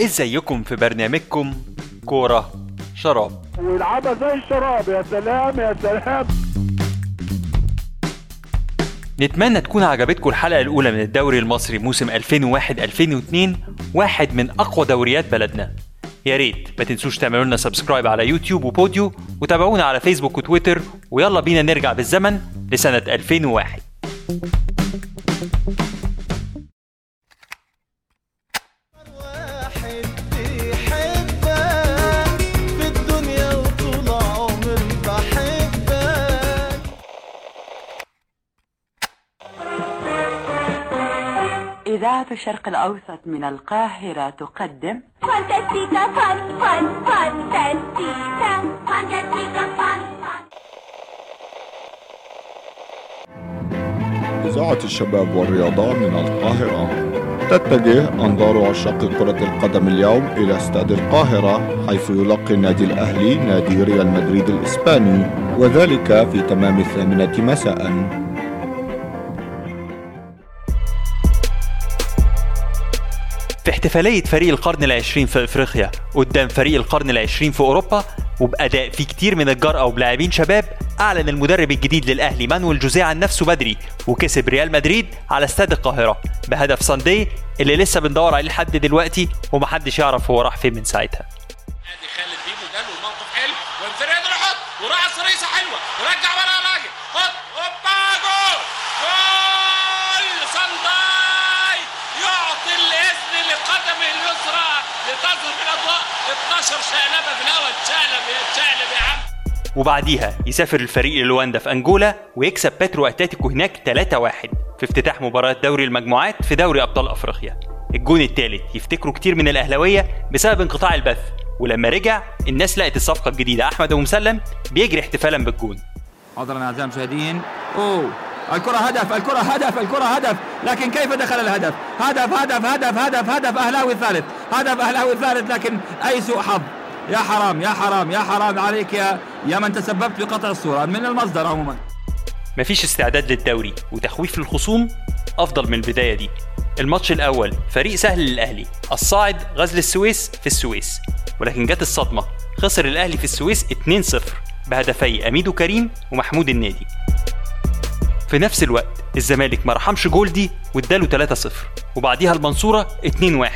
ازيكم في برنامجكم كورة شراب؟ ويلعبها زي الشراب يا سلام يا سلام. نتمنى تكون عجبتكم الحلقة الأولى من الدوري المصري موسم 2001-2002 واحد من أقوى دوريات بلدنا. يا ريت ما تنسوش تعملوا لنا subscribe على يوتيوب وبوديو وتابعونا على فيسبوك وتويتر ويلا بينا نرجع بالزمن لسنة 2001 واحد بيحبك في الدنيا وطول عمري بحبك. إذاعة الشرق الأوسط من القاهرة تقدم. Fantastica, fan, fan, fantastica, fantastica, fan, إذاعة الشباب والرياضة من القاهرة. تتجه أنظار عشاق كرة القدم اليوم إلى استاد القاهرة حيث يلقي النادي الأهلي نادي ريال مدريد الإسباني وذلك في تمام الثامنة مساء. في احتفالية فريق القرن العشرين في إفريقيا قدام فريق القرن العشرين في أوروبا وبأداء في كتير من الجرأة وبلاعبين شباب أعلن المدرب الجديد للأهلي مانويل جوزيه عن نفسه بدري وكسب ريال مدريد على استاد القاهرة بهدف ساندي اللي لسه بندور عليه لحد دلوقتي ومحدش يعرف هو راح فين من ساعتها. خالد بيبو جاله الموقف حلو وانفراد يحط وراح حلوة ورجع ورا اليسرى لتظهر بالاضواء 12 شقلبه في الهواء تشقلب يا تشقلب يا عم وبعديها يسافر الفريق للواندا في أنجولا ويكسب باترو أتلتيكو هناك 3-1 في افتتاح مباراة دوري المجموعات في دوري أبطال أفريقيا. الجون الثالث يفتكروا كتير من الأهلاوية بسبب انقطاع البث ولما رجع الناس لقت الصفقة الجديدة. أحمد أبو مسلم بيجري احتفالا بالجون. عذرا اعزائي المشاهدين أوه. الكرة هدف الكرة هدف الكرة هدف. لكن كيف دخل الهدف؟ هدف هدف هدف هدف هدف أهلاوي الثالث. هدف أهلاوي الثالث لكن أي سوء حظ. يا حرام يا حرام يا حرام عليك يا يا من تسببت بقطع الصورة. من المصدر عموما. مفيش استعداد للدوري وتخويف للخصوم أفضل من البداية دي. الماتش الأول فريق سهل للأهلي. الصاعد غزل السويس في السويس. ولكن جت الصدمة. خسر الأهلي في السويس 2-0 بهدفي أميدو كريم ومحمود النادي. في نفس الوقت الزمالك ما رحمش جول دي واداله 3-0 وبعديها المنصورة 2-1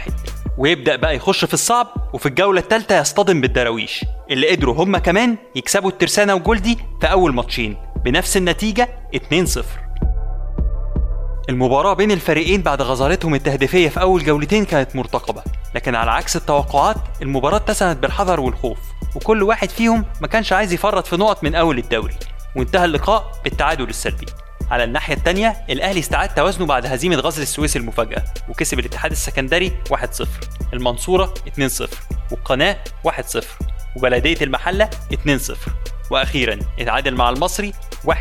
ويبدأ بقى يخش في الصعب وفي الجولة الثالثة يصطدم بالدراويش. اللي قدروا هم كمان يكسبوا الترسانة وجولدي في أول ماتشين. بنفس النتيجة 2-0 المباراة بين الفريقين بعد غزارتهم التهديفية في أول جولتين كانت مرتقبة. لكن على عكس التوقعات المباراة اتسمت بالحذر والخوف. وكل واحد فيهم ما كانش عايز يفرط في نقط من أول الدوري. وانتهى اللقاء بالتعادل السلبي. على الناحية التانية الأهلي استعاد توازنه بعد هزيمة غزل السويس المفاجئة وكسب الاتحاد السكندري 1-0 المنصورة 2-0 والقناة 1-0 وبلدية المحلة 2-0 وأخيرا اتعادل مع المصري 1-1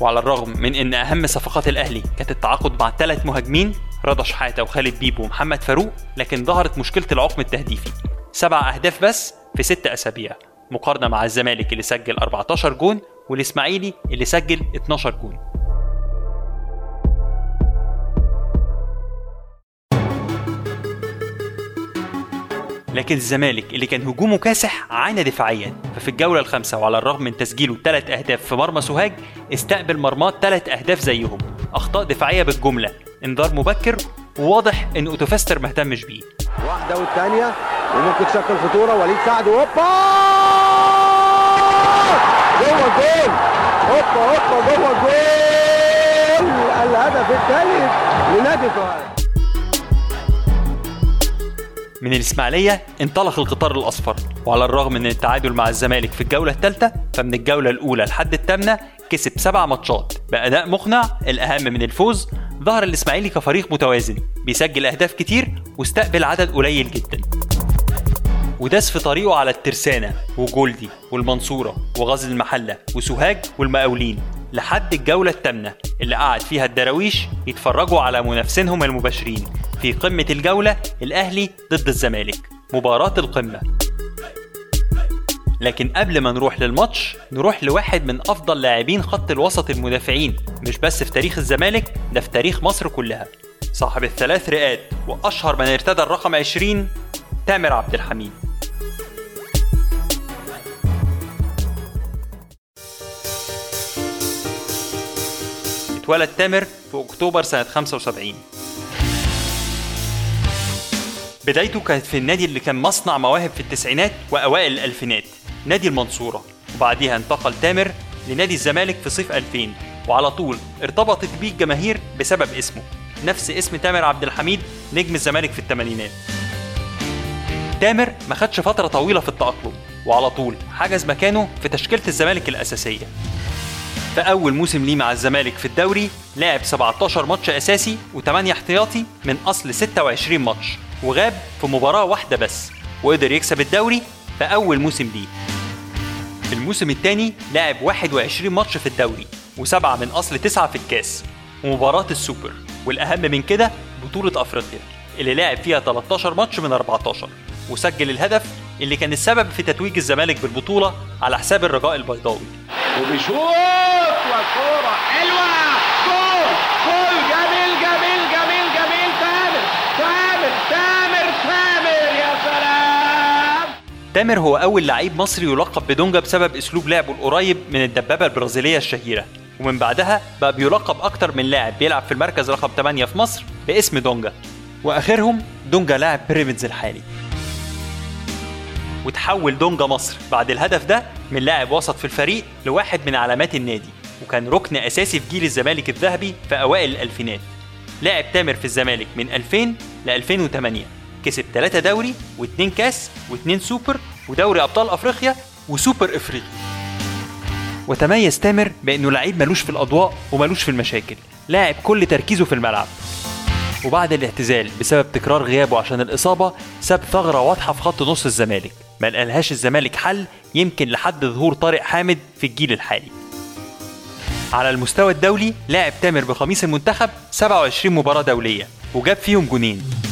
وعلى الرغم من إن أهم صفقات الأهلي كانت التعاقد مع ثلاث مهاجمين رضا شحاتة وخالد بيبو ومحمد فاروق لكن ظهرت مشكلة العقم التهديفي. سبع أهداف بس في ست أسابيع مقارنة مع الزمالك اللي سجل 14 جون والإسماعيلي اللي سجل 12 جون. لكن الزمالك اللي كان هجومه كاسح عانى دفاعيا. ففي الجولة الخامسة وعلى الرغم من تسجيله ثلاث أهداف في مرمى سوهاج استقبل مرماه ثلاث أهداف زيهم. أخطاء دفاعية بالجملة. انذار مبكر وواضح إن أوتو فيستر ما اهتمش بيه. واحدة والثانية. وممكن تشكل خطورة وليد سعد. هوبا! جوه الجول! هوبا هوبا جوه الجول! الهدف الثالث لنادي سوهاج. من الإسماعيلية انطلق القطار الأصفر. وعلى الرغم من التعادل مع الزمالك في الجولة الثالثة فمن الجولة الأولى لحد الثامنة كسب سبع ماتشات. بأداء مقنع الأهم من الفوز ظهر الإسماعيلي كفريق متوازن بيسجل أهداف كتير واستقبل عدد قليل جدا. وداس في طريقه على الترسانة وجولدي والمنصورة وغزل المحلة وسوهاج والمقاولين لحد الجولة الثامنة اللي قعد فيها الدراويش يتفرجوا على منافسينهم المباشرين. في قمة الجولة الأهلي ضد الزمالك. مباراة القمة. لكن قبل ما نروح للماتش نروح لواحد من أفضل لاعبين خط الوسط المدافعين مش بس في تاريخ الزمالك ده في تاريخ مصر كلها. صاحب الثلاث رئات وأشهر من ارتدى الرقم 20 تامر عبد الحميد. اتولد تامر في أكتوبر سنة 75 بدايته كانت في النادي اللي كان مصنع مواهب في التسعينات وأوائل الألفينات نادي المنصورة. وبعديها انتقل تامر لنادي الزمالك في صيف 2000 وعلى طول ارتبطت بيه الجماهير بسبب اسمه. نفس اسم تامر عبد الحميد نجم الزمالك في الثمانينات. تامر ما خدش فترة طويلة في التأقلم وعلى طول حجز مكانه في تشكيلة الزمالك الأساسية. في أول موسم ليه مع الزمالك في الدوري لعب 17 ماتش أساسي و8 احتياطي من أصل 26 ماتش. وغاب في مباراة واحدة بس وقدر يكسب الدوري في أول موسم ليه. في الموسم الثاني لعب 21 ماتش في الدوري وسبعة من أصل تسعة في الكاس ومباراة السوبر والأهم من كده بطولة أفريقيا اللي لعب فيها 13 ماتش من 14 وسجل الهدف اللي كان السبب في تتويج الزمالك بالبطولة على حساب الرجاء البيضاوي. وبيشوط! وكورة حلوة! جول! جول جميل جميل جميل جميل تامر تامر تامر تامر يا سلام تامر هو أول لعيب مصري يلقب بدونجا بسبب أسلوب لعبه القريب من الدبابة البرازيلية الشهيرة. ومن بعدها بقى بيلقب أكتر من لاعب بيلعب في المركز رقم 8 في مصر باسم دونجا. وآخرهم دونجا لاعب بيراميدز الحالي. وتحول دونجا مصر بعد الهدف ده من لاعب وسط في الفريق لواحد من علامات النادي. وكان ركن أساسي في جيل الزمالك الذهبي في أوائل الألفينات. لعب تامر في الزمالك من 2000 ل 2008 كسب 3 دوري و2 كاس و2 سوبر ودوري أبطال أفريقيا وسوبر إفريقيا وتميز تامر بأنه لعيب ملوش في الأضواء وملوش في المشاكل لاعب كل تركيزه في الملعب. وبعد الاعتزال بسبب تكرار غيابه عشان الإصابة ساب ثغرة واضحة في خط نص الزمالك. ما لقالهاش الزمالك حل يمكن لحد ظهور طارق حامد في الجيل الحالي. على المستوى الدولي لعب تامر بقميص المنتخب 27 مباراة دولية وجاب فيهم جونين.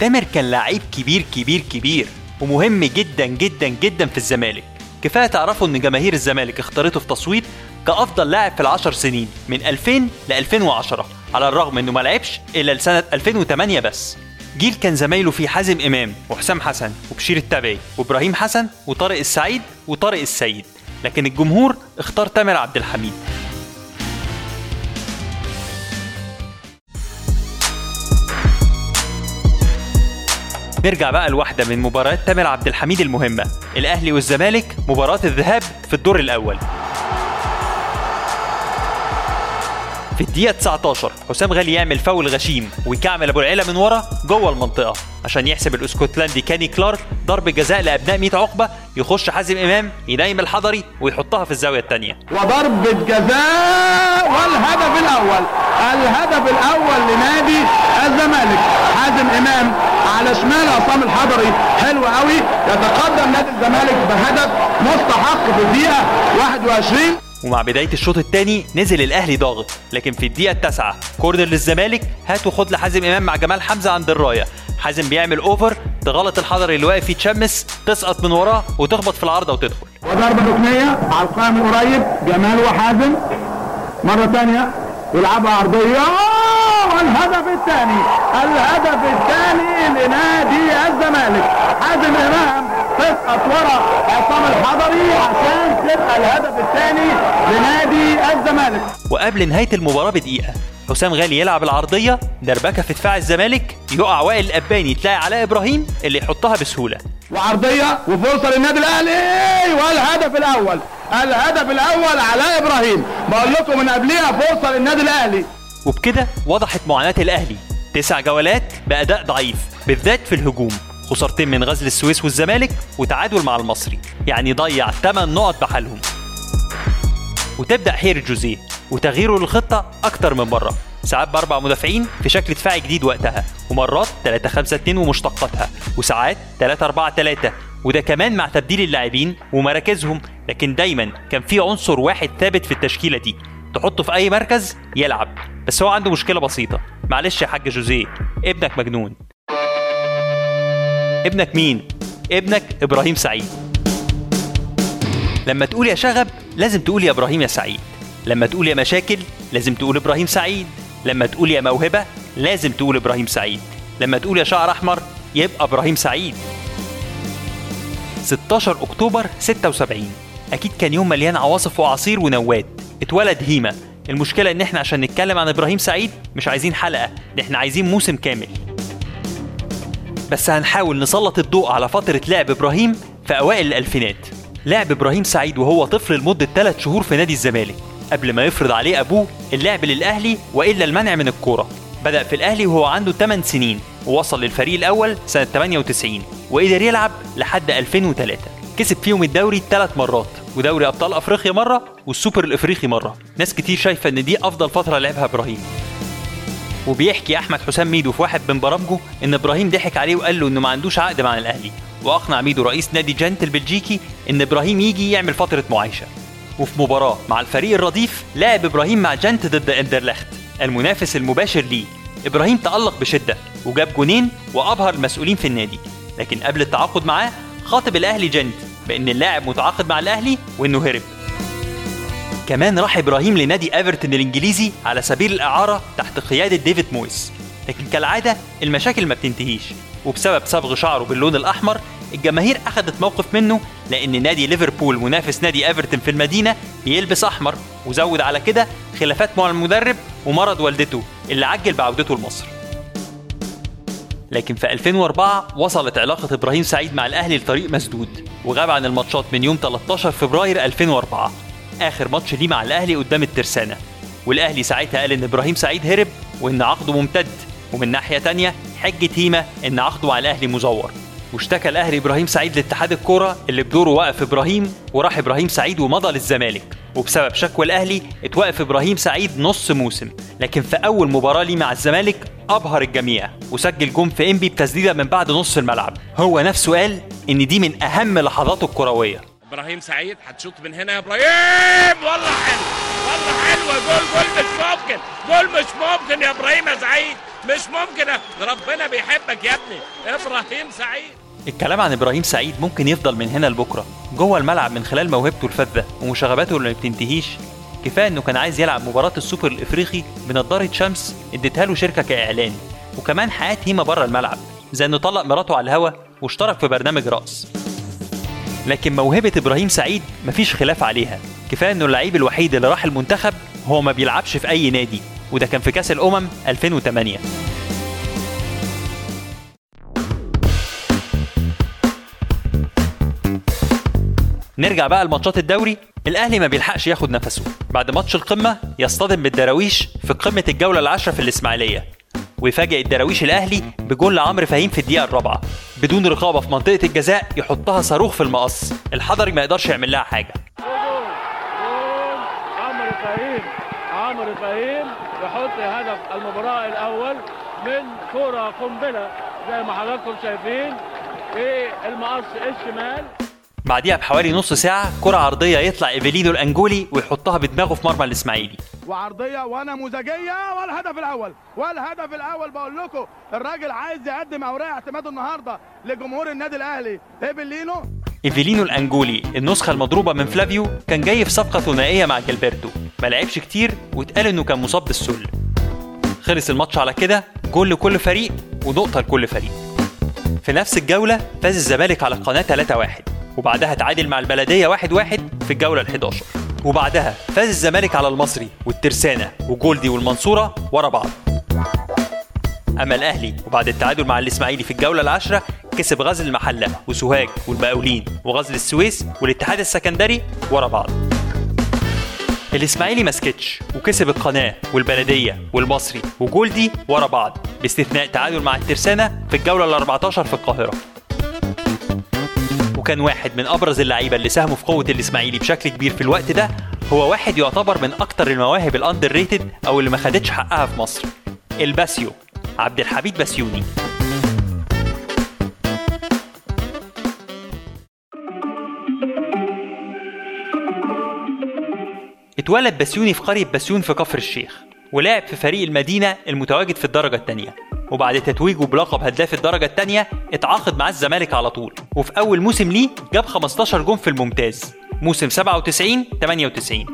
تامر كان لعيب كبير كبير كبير ومهم جدا جدا جدا في الزمالك. كفاية تعرفوا إن جماهير الزمالك اختارته في تصويت كأفضل لاعب في العشر سنين من 2000 ل 2010 على الرغم إنه ما لعبش إلا لسنة 2008 بس. جيل كان زمايله فيه حازم إمام وحسام حسن وبشير التبعي وإبراهيم حسن وطارق السعيد وطارق السيد لكن الجمهور اختار تامر عبد الحميد. نرجع بقى لواحدة من مباريات تامر عبد الحميد المهمة. الأهلي والزمالك مباراة الذهاب في الدور الأول. في الدقيقة 19 حسام غالي يعمل فاول غشيم ويكعمل أبو العيلة من ورا جوه المنطقة عشان يحسب الأسكتلندي كاني كلارك ضربة جزاء لأبناء 100 عقبة يخش حازم إمام ينايم الحضري ويحطها في الزاوية الثانية. وضربة جزاء والهدف الأول الهدف الأول لنادي الزمالك. حازم إمام على شمال عصام الحضري. حلو قوي. يتقدم نادي الزمالك بهدف مستحق في الدقيقة 21 ومع بداية الشوط الثاني نزل الأهلي ضاغط. لكن في الدقيقة التاسعة كورنر للزمالك هات وخد لحازم إمام مع جمال حمزة عند الراية. حازم بيعمل أوفر تغلط الحضري اللي واقف يتشمس تسقط من وراه وتخبط في العارضة وتدخل. وضربة ركنية على القائم القريب جمال وحازم. مرة ثانية يلعبها عرضية. والهدف الثاني الهدف الثاني لنادي الزمالك. حازم إمام تسقط ورا عصام الحضري عشان تبقى الهدف الثاني لنادي الزمالك. وقبل نهاية المباراة بدقيقة حسام غالي يلعب العرضية دربكة في دفاع الزمالك يقع وائل الأباني تلاقي علاء إبراهيم اللي يحطها بسهولة. وعرضية وفرصة للنادي الأهلي. والهدف الأول. الهدف الأول علاء إبراهيم. بقول لكم من قبلها فرصة للنادي الأهلي. وبكده وضحت معاناة الأهلي. تسع جولات بأداء ضعيف بالذات في الهجوم. خسارتين من غزل السويس والزمالك وتعادل مع المصري. يعني ضيع 8 نقط بحالهم. وتبدأ حير جوزيه وتغييره للخطة أكتر من مرة. ساعات بأربع مدافعين في شكل دفاعي جديد وقتها ومرات 3 5 2 ومشتقاتها وساعات 3 4 3 وده كمان مع تبديل اللاعبين ومراكزهم لكن دايما كان في عنصر واحد ثابت في التشكيلة دي. تحطه في أي مركز يلعب. بس هو عنده مشكلة بسيطة. معلش يا حاج جوزية ابنك مجنون. ابنك مين؟ ابنك إبراهيم سعيد. لما تقول يا شغب لازم تقول يا إبراهيم يا سعيد. لما تقول يا مشاكل لازم تقول إبراهيم سعيد. لما تقول يا موهبة لازم تقول إبراهيم سعيد. لما تقول يا شعر أحمر يبقى إبراهيم سعيد. 16 أكتوبر 76 أكيد كان يوم مليان عواصف واعاصير ونوات. اتولد هيما. المشكلة إن إحنا عشان نتكلم عن إبراهيم سعيد مش عايزين حلقة. ده إحنا عايزين موسم كامل. بس هنحاول نسلط الضوء على فترة لعب إبراهيم في أوائل الألفينات. لعب إبراهيم سعيد وهو طفل لمدة 3 شهور في نادي الزمالك. قبل ما يفرض عليه أبوه اللعب للأهلي وإلا المنع من الكورة. بدأ في الأهلي وهو عنده 8 سنين. ووصل للفريق الأول سنة 98 وقدر يلعب لحد 2003 كسب فيهم الدوري ثلاث مرات. ودوري أبطال أفريقيا مرة والسوبر الإفريقي مرة. ناس كتير شايفة إن دي أفضل فترة لعبها إبراهيم. وبيحكي أحمد حسام ميدو في واحد من برامجه إن إبراهيم ضحك عليه وقال له إنه ما عندوش عقد مع الأهلي. وأقنع ميدو رئيس نادي جنت البلجيكي إن إبراهيم يجي يعمل فترة معايشة. وفي مباراة مع الفريق الرديف لعب إبراهيم مع جنت ضد إندرلخت المنافس المباشر ليه. إبراهيم تألق بشدة وجاب جونين وأبهر المسؤولين في النادي. لكن قبل التعاقد معاه خاطب الأهلي جنت بإن اللاعب متعاقد مع الأهلي وإنه هرب. كمان راح إبراهيم لنادي إيفرتون الإنجليزي على سبيل الإعارة تحت قيادة ديفيد مويس. لكن كالعادة المشاكل ما بتنتهيش وبسبب صبغ شعره باللون الأحمر الجماهير أخذت موقف منه لأن نادي ليفربول منافس نادي إيفرتون في المدينة بيلبس أحمر وزود على كده خلافات مع المدرب ومرض والدته اللي عجل بعودته لمصر. لكن في 2004 وصلت علاقة إبراهيم سعيد مع الأهلي لطريق مسدود وغاب عن الماتشات من يوم 13 فبراير 2004 آخر ماتش ليه مع الأهلي قدام الترسانة. والأهلي ساعتها قال إن إبراهيم سعيد هرب وإن عقده ممتد. ومن ناحية تانية حجة هيما إن عقده مع الأهلي مزور. واشتكى الأهلي إبراهيم سعيد لاتحاد الكورة اللي بدوره وقف إبراهيم وراح إبراهيم سعيد ومضى للزمالك. وبسبب شكوى الأهلي اتوقف إبراهيم سعيد نص موسم. لكن في أول مباراة ليه مع الزمالك أبهر الجميع. وسجل جون في إنبي بتسديدة من بعد نص الملعب. هو نفسه قال إن دي من أهم لحظاته الكروية. إبراهيم سعيد هتشوط من هنا يا إبراهيم. والله حلو والله حلوة جول جول مش ممكن جول مش ممكن يا إبراهيم يا سعيد. مش ممكن. ربنا بيحبك يا ابني. إبراهيم سعيد. الكلام عن إبراهيم سعيد ممكن يفضل من هنا لبكرة جوه الملعب من خلال موهبته الفذة ومشاغباته اللي ما بتنتهيش. كفاية إنه كان عايز يلعب مباراة السوبر الإفريقي بنضاره شمس اديتها له شركة كإعلان. وكمان حياه هيما بره الملعب زي إنه طلق مراته على الهوا واشترك في برنامج رقص. لكن موهبة إبراهيم سعيد مفيش خلاف عليها. كفاية إنه اللعيب الوحيد اللي راح المنتخب هو ما بيلعبش في أي نادي وده كان في كأس الأمم 2008 نرجع بقى لماتشات الدوري. الأهلي ما بيلحقش ياخد نفسه. بعد ماتش القمة يصطدم بالدراويش في قمة الجولة العاشرة في الإسماعيلية. ويفاجئ الدراويش الأهلي بجول لعمرو فهيم في الدقيقة الرابعة. بدون رقابة في منطقة الجزاء يحطها صاروخ في المقص. الحضري ما يقدرش يعمل لها حاجة. عمرو فهيم عمرو فهيم يحط هدف المباراة الأول من كرة قنبلة زي ما حضراتكم شايفين في المقص الشمال. بعديها بحوالي نص ساعة كرة عرضية يطلع إيفيلينو الأنجولي ويحطها بدماغه في مرمى الإسماعيلي. وعرضية ونموذجية والهدف الأول والهدف الأول بقول لكم الراجل عايز يقدم أوراق اعتماده النهاردة لجمهور النادي الأهلي إيبلينو إيفيلينو الأنجولي النسخة المضروبة من فلافيو كان جاي في صفقة ثنائية مع جيلبرتو ما لعبش كتير واتقال إنه كان مصاب بالسل. خلص الماتش على كده جول لكل فريق ونقطة لكل فريق. في نفس الجولة فاز الزمالك على القناه 3-1 وبعدها تعادل مع البلدية 1-1 في الجولة ال11 وبعدها فاز الزمالك على المصري والترسانة وجولدي والمنصورة ورا بعض. أما الأهلي وبعد التعادل مع الإسماعيلي في الجولة العاشرة كسب غزل المحلة وسوهاج والمقاولين وغزل السويس والاتحاد السكندري ورا بعض. الإسماعيلي ما سكتش وكسب القناة والبلدية والمصري وجولدي ورا بعض باستثناء تعادل مع الترسانة في الجولة ال14 في القاهرة. وكان واحد من أبرز اللعيبة اللي ساهموا في قوة الإسماعيلي بشكل كبير في الوقت ده هو واحد يعتبر من أكتر المواهب ال underrated أو اللي ما خدتش حقها في مصر الباسيو عبد الحميد بسيوني اتولد بسيوني في قرية بسيون في كفر الشيخ ولعب في فريق المدينة المتواجد في الدرجة الثانية وبعد تتويجه بلقب هداف الدرجة الثانية اتعاقد مع الزمالك على طول. وفي أول موسم ليه جاب 15 جون في الممتاز. موسم 97 98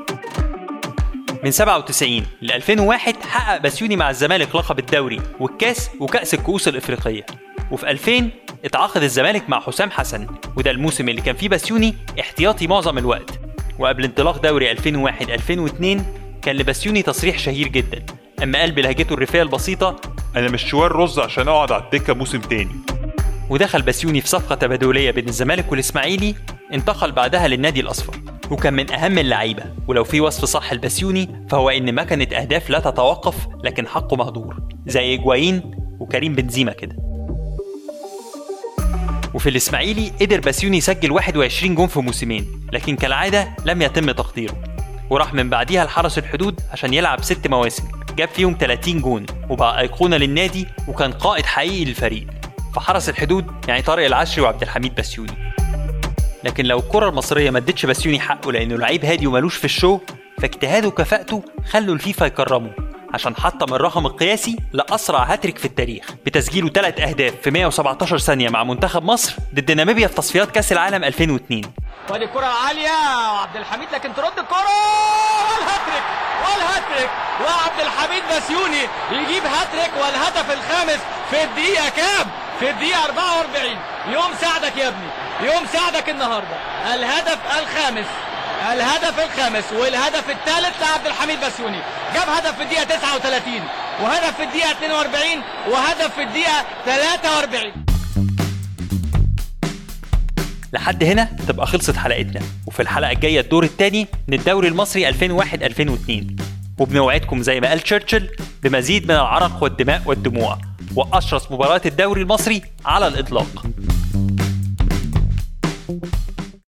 من 97 ل 2001 حقق بسيوني مع الزمالك لقب الدوري والكاس وكأس الكؤوس الإفريقية. وفي 2000 اتعاقد الزمالك مع حسام حسن وده الموسم اللي كان فيه بسيوني احتياطي معظم الوقت. وقبل انطلاق دوري 2001 2002 كان لبسيوني تصريح شهير جدا. أما قال بلهجته الريفية البسيطة أنا مش شوال رز عشان أقعد على الدكة موسم تاني. ودخل بسيوني في صفقة تبادلية بين الزمالك والإسماعيلي انتقل بعدها للنادي الأصفر. وكان من أهم اللعيبة. ولو في وصف صح لبسيوني فهو إن مكنه أهداف لا تتوقف لكن حقه مهدور. زي اجوايين وكريم بنزيما كده. وفي الإسماعيلي قدر بسيوني يسجل 21 جون في موسمين لكن كالعادة لم يتم تقديره. وراح من بعديها لحرس الحدود عشان يلعب ست مواسم. جاب فيهم 30 جون وبقى أيقونة للنادي وكان قائد حقيقي للفريق. فحرس الحدود يعني طارق العشري وعبد الحميد بسيوني. لكن لو الكرة المصرية ما ادتش بسيوني حقه لأنه لعيب هادي ومالوش في ال show فاجتهاده وكفاءته خلوا الفيفا يكرمه. عشان حطم الرقم القياسي لأسرع هاتريك في التاريخ بتسجيله ثلاث أهداف في 117 ثانية مع منتخب مصر ضد ناميبيا في تصفيات كأس العالم 2002 وادي الكرة عالية وعبد الحميد لكن ترد الكرة والهاتريك والهاتريك وعبد الحميد بسيوني يجيب هاتريك والهدف الخامس في الدقيقة كام؟ في الدقيقة 44 يوم ساعدك يا ابني يوم ساعدك النهاردة. الهدف الخامس الهدف الخامس والهدف الثالث لعبد الحميد بسيوني. جاب هدف في الدقيقة 39 وهدف في الدقيقة 42 وهدف في الدقيقة 43 لحد هنا تبقى خلصت حلقتنا. وفي الحلقة الجاية الدور الثاني من الدوري المصري 2001-2002 وبنوعدكم زي ما قال تشرشل بمزيد من العرق والدماء والدموع. وأشرس مباريات الدوري المصري على الإطلاق.